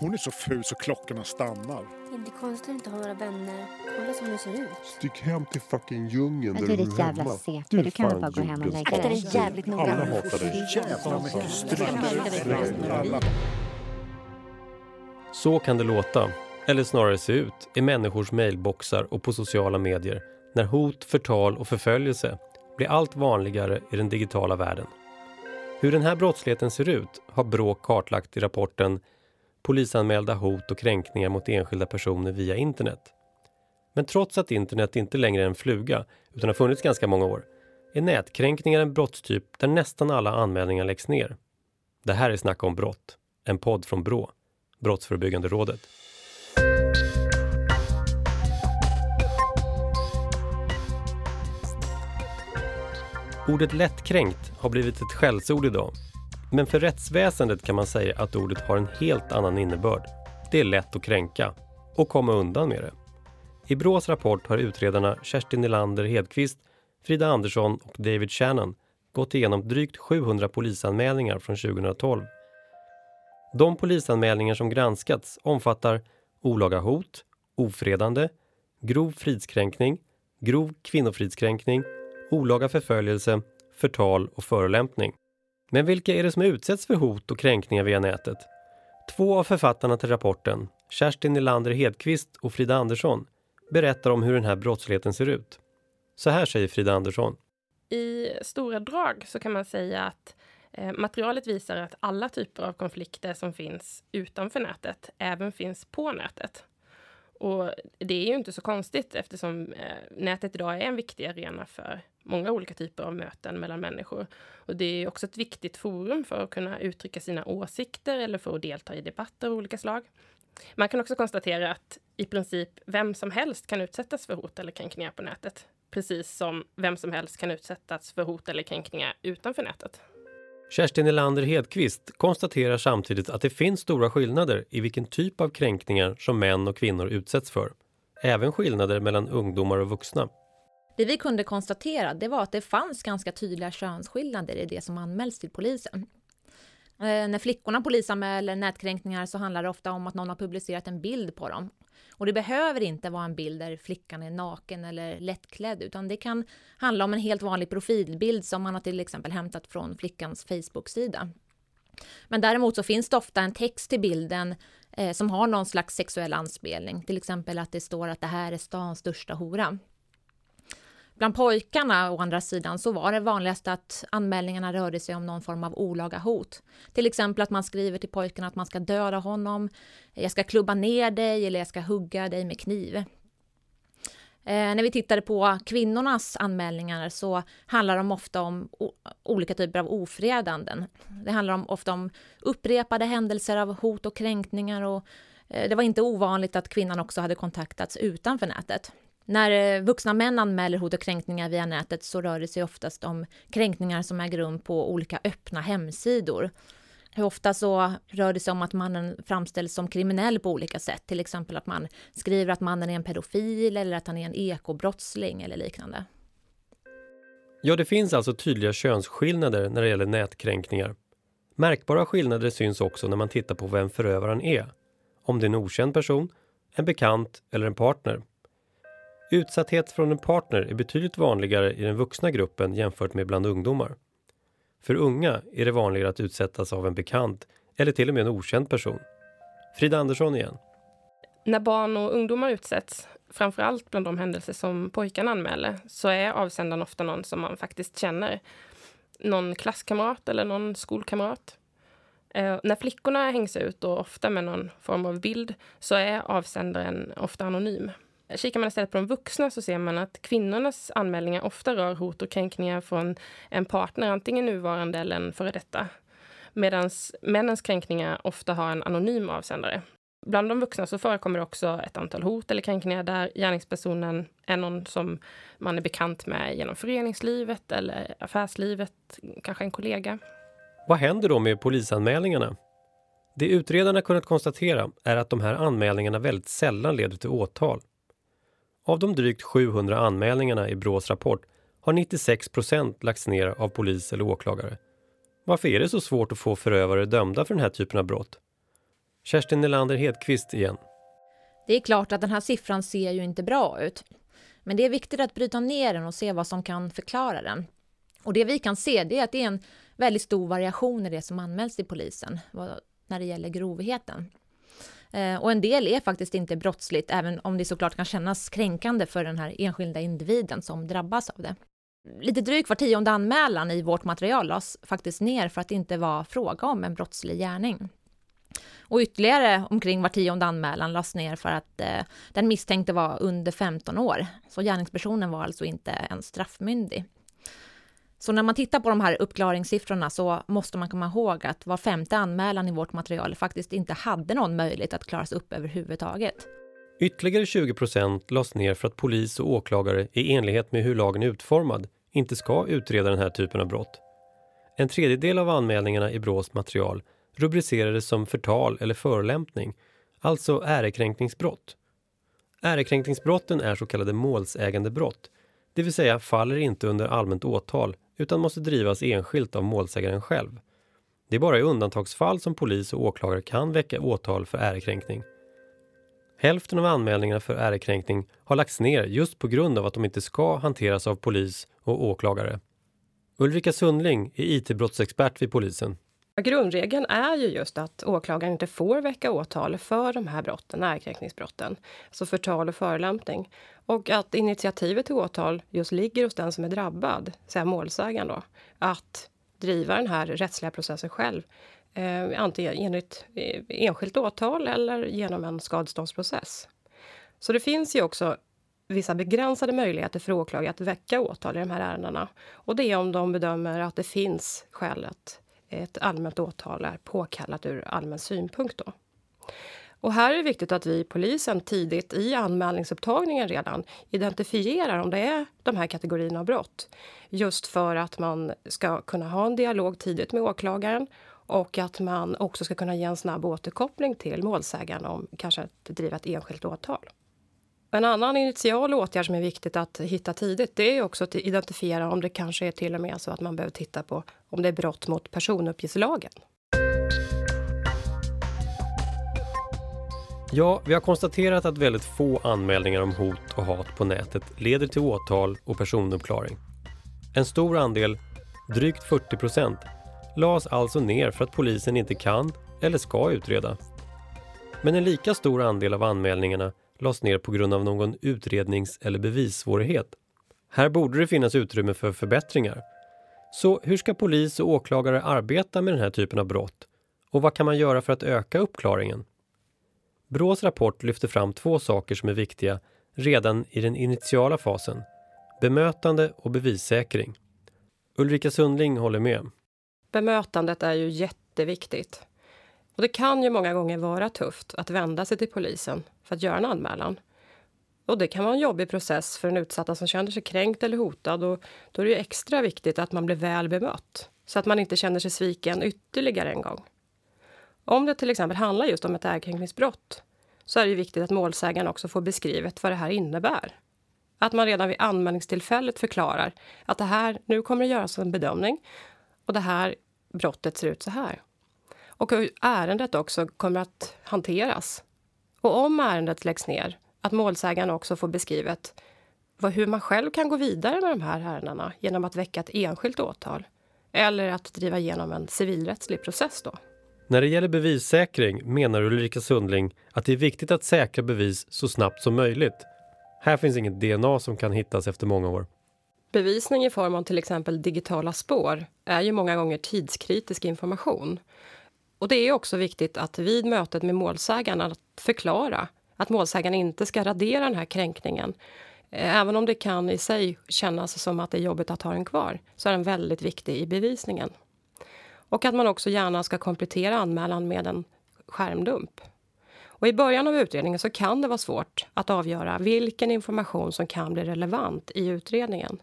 Hon är så ful så klockorna stannar. Inte konstigt att inte ha några vänner. Kolla som du ser ut. Stick hem till fucking djungeln där du är ditt jävla. CP. Du är Du kan väl bara gå hem och lägga Akta dig. dig jävligt noga. Alla hatar dig. Jävla mycket stryk. Så kan det låta, eller snarare se ut, i människors mailboxar och på sociala medier när hot, förtal och förföljelse blir allt vanligare i den digitala världen. Hur den här brottsligheten ser ut har Brå kartlagt i rapporten Polisanmälda hot och kränkningar mot enskilda personer via internet. Men trots att internet inte längre är en fluga utan har funnits ganska många år är nätkränkningar en brottstyp där nästan alla anmälningar läggs ner. Det här är Snacka om brott, en podd från Brå, Brottsförebyggande rådet. Ordet lättkränkt har blivit ett skällsord idag. Men för rättsväsendet kan man säga att ordet har en helt annan innebörd. Det är lätt att kränka och komma undan med det. I Brås rapport har utredarna Kerstin Nylander Hedqvist, Frida Andersson och David Shannon gått igenom drygt 700 polisanmälningar från 2012. De polisanmälningar som granskats omfattar olaga hot, ofredande, grov fridskränkning, grov kvinnofridskränkning, olaga förföljelse, förtal och förolämpning. Men vilka är det som utsätts för hot och kränkningar via nätet? Två av författarna till rapporten, Kerstin Nylander Hedqvist och Frida Andersson, berättar om hur den här brottsligheten ser ut. Så här säger Frida Andersson. I stora drag så kan man säga att eh, materialet visar att alla typer av konflikter som finns utanför nätet även finns på nätet. Och det är ju inte så konstigt eftersom eh, nätet idag är en viktig arena för många olika typer av möten mellan människor. Och det är också ett viktigt forum för att kunna uttrycka sina åsikter eller för att delta i debatter av olika slag. Man kan också konstatera att i princip vem som helst kan utsättas för hot eller kränkningar på nätet. Precis som vem som helst kan utsättas för hot eller kränkningar utanför nätet. Kerstin Elander Hedqvist konstaterar samtidigt att det finns stora skillnader i vilken typ av kränkningar som män och kvinnor utsätts för. Även skillnader mellan ungdomar och vuxna. Det vi kunde konstatera det var att det fanns ganska tydliga könsskillnader i det som anmäls till polisen. Eh, när flickorna polisanmäler nätkränkningar så handlar det ofta om att någon har publicerat en bild på dem. Och det behöver inte vara en bild där flickan är naken eller lättklädd, utan det kan handla om en helt vanlig profilbild som man har till exempel hämtat från flickans Facebook-sida. Men däremot så finns det ofta en text till bilden eh, som har någon slags sexuell anspelning, till exempel att det står att det här är stans största hora. Bland pojkarna å andra sidan så var det vanligast att anmälningarna rörde sig om någon form av olaga hot. Till exempel att man skriver till pojken att man ska döda honom, jag ska klubba ner dig eller jag ska hugga dig med kniv. Eh, när vi tittade på kvinnornas anmälningar så handlar de ofta om olika typer av ofredanden. Det handlar om, ofta om upprepade händelser av hot och kränkningar och eh, det var inte ovanligt att kvinnan också hade kontaktats utanför nätet. När eh, vuxna män anmäler hot och kränkningar via nätet så rör det sig oftast om kränkningar som äger rum på olika öppna hemsidor. Hur ofta så rör det sig om att mannen framställs som kriminell på olika sätt, till exempel att man skriver att mannen är en pedofil eller att han är en ekobrottsling eller liknande. Ja, det finns alltså tydliga könsskillnader när det gäller nätkränkningar. Märkbara skillnader syns också när man tittar på vem förövaren är. Om det är en okänd person, en bekant eller en partner. Utsatthet från en partner är betydligt vanligare i den vuxna gruppen jämfört med bland ungdomar. För unga är det vanligare att utsättas av en bekant eller till och med en okänd person. Frida Andersson igen. När barn och ungdomar utsätts, framför allt bland de händelser som pojkarna anmäler, så är avsändaren ofta någon som man faktiskt känner. Någon klasskamrat eller någon skolkamrat. Eh, när flickorna hängs ut, och ofta med någon form av bild, så är avsändaren ofta anonym. Kikar man istället på de vuxna så ser man att kvinnornas anmälningar ofta rör hot och kränkningar från en partner, antingen nuvarande eller en före detta. Medan männens kränkningar ofta har en anonym avsändare. Bland de vuxna så förekommer det också ett antal hot eller kränkningar där gärningspersonen är någon som man är bekant med genom föreningslivet eller affärslivet, kanske en kollega. Vad händer då med polisanmälningarna? Det utredarna kunnat konstatera är att de här anmälningarna väldigt sällan leder till åtal. Av de drygt 700 anmälningarna i Brås rapport har 96 procent lagts ner av polis eller åklagare. Varför är det så svårt att få förövare dömda för den här typen av brott? Kerstin Nelander Hedqvist igen. Det är klart att den här siffran ser ju inte bra ut. Men det är viktigt att bryta ner den och se vad som kan förklara den. Och det vi kan se det är att det är en väldigt stor variation i det som anmäls till polisen när det gäller grovheten. Eh, och en del är faktiskt inte brottsligt, även om det såklart kan kännas kränkande för den här enskilda individen som drabbas av det. Lite drygt var tionde anmälan i vårt material lades faktiskt ner för att det inte var fråga om en brottslig gärning. Och ytterligare omkring var tionde anmälan lades ner för att eh, den misstänkte var under 15 år. Så gärningspersonen var alltså inte ens straffmyndig. Så när man tittar på de här uppklaringssiffrorna så måste man komma ihåg att var femte anmälan i vårt material faktiskt inte hade någon möjlighet att klaras upp överhuvudtaget. Ytterligare 20 procent lades ner för att polis och åklagare i enlighet med hur lagen är utformad inte ska utreda den här typen av brott. En tredjedel av anmälningarna i Brås material rubricerades som förtal eller förolämpning, alltså ärekränkningsbrott. Ärekränkningsbrotten är så kallade målsägandebrott, det vill säga faller inte under allmänt åtal utan måste drivas enskilt av målsägaren själv. Det är bara i undantagsfall som polis och åklagare kan väcka åtal för ärekränkning. Hälften av anmälningarna för ärekränkning har lagts ner just på grund av att de inte ska hanteras av polis och åklagare. Ulrika Sundling är IT-brottsexpert vid polisen. Grundregeln är ju just att åklagaren inte får väcka åtal för de här brotten, ärekränkningsbrotten, alltså förtal och förolämpning. Och att initiativet till åtal just ligger hos den som är drabbad, säga målsägaren då, att driva den här rättsliga processen själv. Eh, antingen enligt eh, enskilt åtal eller genom en skadeståndsprocess. Så det finns ju också vissa begränsade möjligheter för åklagare att väcka åtal i de här ärendena. Och det är om de bedömer att det finns skäl att ett allmänt åtal är påkallat ur allmän synpunkt. Då. Och här är det viktigt att vi polisen tidigt i anmälningsupptagningen redan identifierar om det är de här kategorierna av brott. Just för att man ska kunna ha en dialog tidigt med åklagaren och att man också ska kunna ge en snabb återkoppling till målsägaren om kanske att driva ett enskilt åtal. En annan initial åtgärd som är viktigt att hitta tidigt det är också att identifiera om det kanske är till och med så att man behöver titta på om det är brott mot personuppgiftslagen. Ja, vi har konstaterat att väldigt få anmälningar om hot och hat på nätet leder till åtal och personuppklaring. En stor andel, drygt 40 procent, lades alltså ner för att polisen inte kan eller ska utreda. Men en lika stor andel av anmälningarna lades ner på grund av någon utrednings eller bevissvårighet. Här borde det finnas utrymme för förbättringar. Så hur ska polis och åklagare arbeta med den här typen av brott? Och vad kan man göra för att öka uppklaringen? Brås rapport lyfter fram två saker som är viktiga redan i den initiala fasen. Bemötande och bevissäkring. Ulrika Sundling håller med. Bemötandet är ju jätteviktigt. Och det kan ju många gånger vara tufft att vända sig till polisen för att göra en anmälan. Och det kan vara en jobbig process för den utsatta som känner sig kränkt eller hotad. Och då är det extra viktigt att man blir väl bemött så att man inte känner sig sviken ytterligare en gång. Om det till exempel handlar just om ett ärekränkningsbrott så är det viktigt att målsägaren också får beskrivet vad det här innebär. Att man redan vid anmälningstillfället förklarar att det här, nu kommer det göras en bedömning och det här brottet ser ut så här. Och hur ärendet också kommer att hanteras. Och om ärendet läggs ner, att målsägaren också får beskrivet hur man själv kan gå vidare med de här ärendena genom att väcka ett enskilt åtal eller att driva igenom en civilrättslig process. Då. När det gäller bevissäkring menar Ulrika Sundling att det är viktigt att säkra bevis så snabbt som möjligt. Här finns inget DNA som kan hittas efter många år. Bevisning i form av till exempel digitala spår är ju många gånger tidskritisk information. Och det är också viktigt att vid mötet med målsägaren att förklara att målsägaren inte ska radera den här kränkningen. Eh, även om det kan i sig kännas som att det är jobbigt att ha den kvar, så är den väldigt viktig i bevisningen. Och att man också gärna ska komplettera anmälan med en skärmdump. Och I början av utredningen så kan det vara svårt att avgöra vilken information som kan bli relevant i utredningen.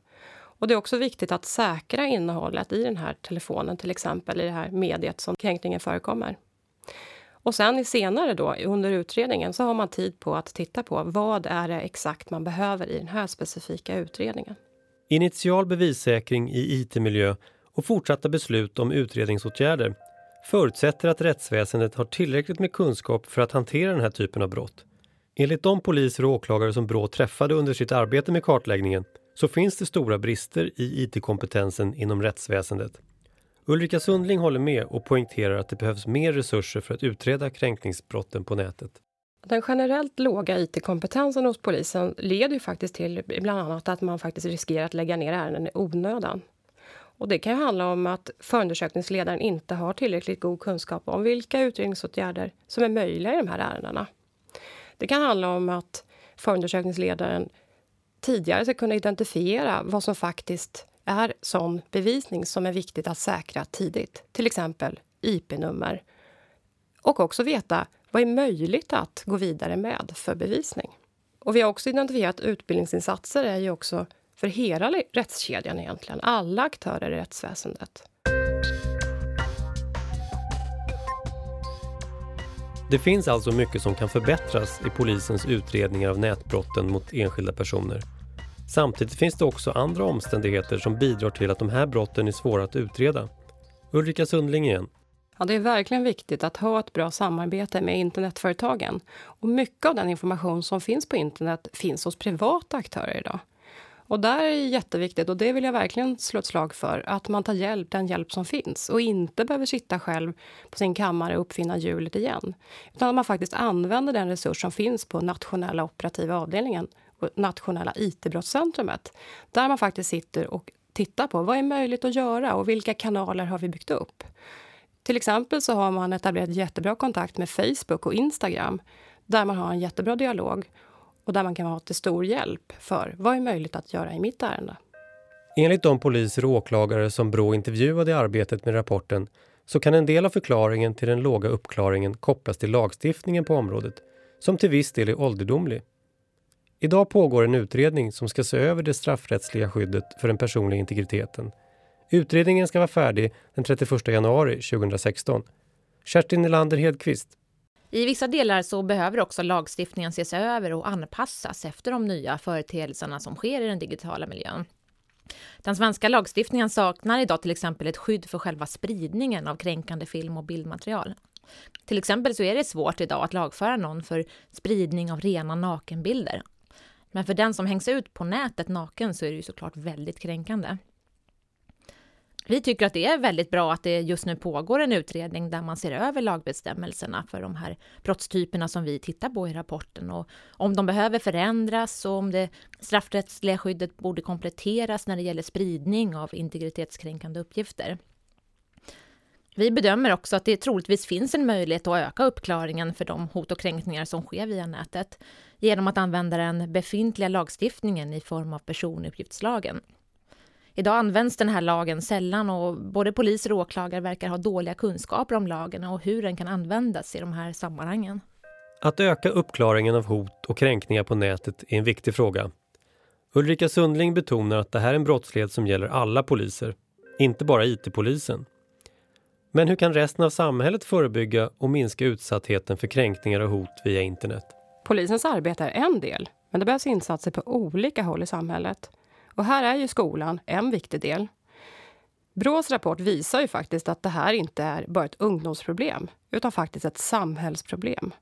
Och Det är också viktigt att säkra innehållet i den här telefonen, till exempel i det här mediet som kränkningen förekommer. Och sen senare då, under utredningen så har man tid på att titta på vad är det exakt man behöver i den här specifika utredningen. Initial bevissäkring i IT-miljö och fortsatta beslut om utredningsåtgärder förutsätter att rättsväsendet har tillräckligt med kunskap för att hantera den här typen av brott. Enligt de poliser och åklagare som Brå träffade under sitt arbete med kartläggningen så finns det stora brister i IT-kompetensen inom rättsväsendet. Ulrika Sundling håller med och poängterar att det behövs mer resurser för att utreda kränkningsbrotten på nätet. Den generellt låga IT-kompetensen hos polisen leder ju faktiskt till bland annat att man faktiskt riskerar att lägga ner ärenden i onödan. Och det kan ju handla om att förundersökningsledaren inte har tillräckligt god kunskap om vilka utredningsåtgärder som är möjliga i de här ärendena. Det kan handla om att förundersökningsledaren tidigare ska kunna identifiera vad som faktiskt är sån bevisning som är viktigt att säkra tidigt. Till exempel IP-nummer. Och också veta vad är möjligt att gå vidare med för bevisning. Och vi har också identifierat utbildningsinsatser är ju också för hela rättskedjan egentligen. Alla aktörer i rättsväsendet. Det finns alltså mycket som kan förbättras i polisens utredningar av nätbrotten mot enskilda personer. Samtidigt finns det också andra omständigheter som bidrar till att de här brotten är svåra att utreda. Ulrika Sundling igen. Ja, det är verkligen viktigt att ha ett bra samarbete med internetföretagen. Och mycket av den information som finns på internet finns hos privata aktörer idag. Och där är det jätteviktigt, och det vill jag verkligen slå ett slag för, att man tar hjälp, den hjälp som finns och inte behöver sitta själv på sin kammare och uppfinna hjulet igen. Utan att man faktiskt använder den resurs som finns på nationella operativa avdelningen nationella IT-brottscentrumet. Där man faktiskt sitter och tittar på vad är möjligt att göra och vilka kanaler har vi byggt upp. Till exempel så har man etablerat jättebra kontakt med Facebook och Instagram där man har en jättebra dialog och där man kan vara till stor hjälp för vad är möjligt att göra i mitt ärende. Enligt de poliser och åklagare som Brå intervjuade i arbetet med rapporten så kan en del av förklaringen till den låga uppklaringen kopplas till lagstiftningen på området, som till viss del är ålderdomlig. Idag pågår en utredning som ska se över det straffrättsliga skyddet för den personliga integriteten. Utredningen ska vara färdig den 31 januari 2016. Kerstin Nylander Hedqvist, i vissa delar så behöver också lagstiftningen ses över och anpassas efter de nya företeelserna som sker i den digitala miljön. Den svenska lagstiftningen saknar idag till exempel ett skydd för själva spridningen av kränkande film och bildmaterial. Till exempel så är det svårt idag att lagföra någon för spridning av rena nakenbilder. Men för den som hängs ut på nätet naken så är det ju såklart väldigt kränkande. Vi tycker att det är väldigt bra att det just nu pågår en utredning där man ser över lagbestämmelserna för de här brottstyperna som vi tittar på i rapporten och om de behöver förändras och om det straffrättsliga skyddet borde kompletteras när det gäller spridning av integritetskränkande uppgifter. Vi bedömer också att det troligtvis finns en möjlighet att öka uppklaringen för de hot och kränkningar som sker via nätet genom att använda den befintliga lagstiftningen i form av personuppgiftslagen. Idag används den här lagen sällan och både poliser och åklagare verkar ha dåliga kunskaper om lagen och hur den kan användas i de här sammanhangen. Att öka uppklaringen av hot och kränkningar på nätet är en viktig fråga. Ulrika Sundling betonar att det här är en brottslighet som gäller alla poliser, inte bara IT-polisen. Men hur kan resten av samhället förebygga och minska utsattheten för kränkningar och hot via internet? Polisens arbete är en del, men det behövs insatser på olika håll i samhället. Och här är ju skolan en viktig del. Brås rapport visar ju faktiskt att det här inte är bara ett ungdomsproblem utan faktiskt ett samhällsproblem.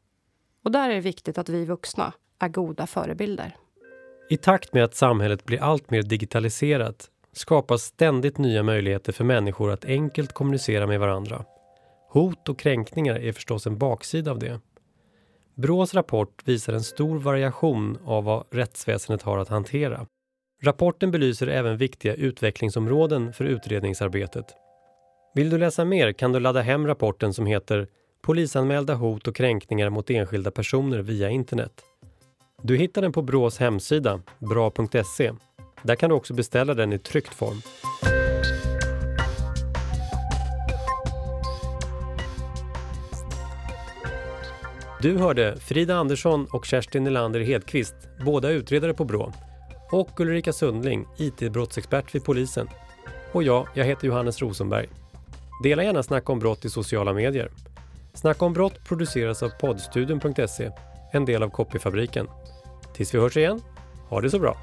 Och där är det viktigt att vi vuxna är goda förebilder. I takt med att samhället blir allt mer digitaliserat skapas ständigt nya möjligheter för människor att enkelt kommunicera med varandra. Hot och kränkningar är förstås en baksida av det. Brås rapport visar en stor variation av vad rättsväsendet har att hantera. Rapporten belyser även viktiga utvecklingsområden för utredningsarbetet. Vill du läsa mer kan du ladda hem rapporten som heter Polisanmälda hot och kränkningar mot enskilda personer via internet. Du hittar den på Brås hemsida, bra.se. Där kan du också beställa den i tryckt form. Du hörde Frida Andersson och Kerstin Nylander Hedqvist, båda utredare på Brå och Ulrika Sundling, IT-brottsexpert vid polisen. Och jag, jag heter Johannes Rosenberg. Dela gärna Snacka om brott i sociala medier. Snacka om brott produceras av poddstudion.se, en del av Copyfabriken. Tills vi hörs igen, ha det så bra!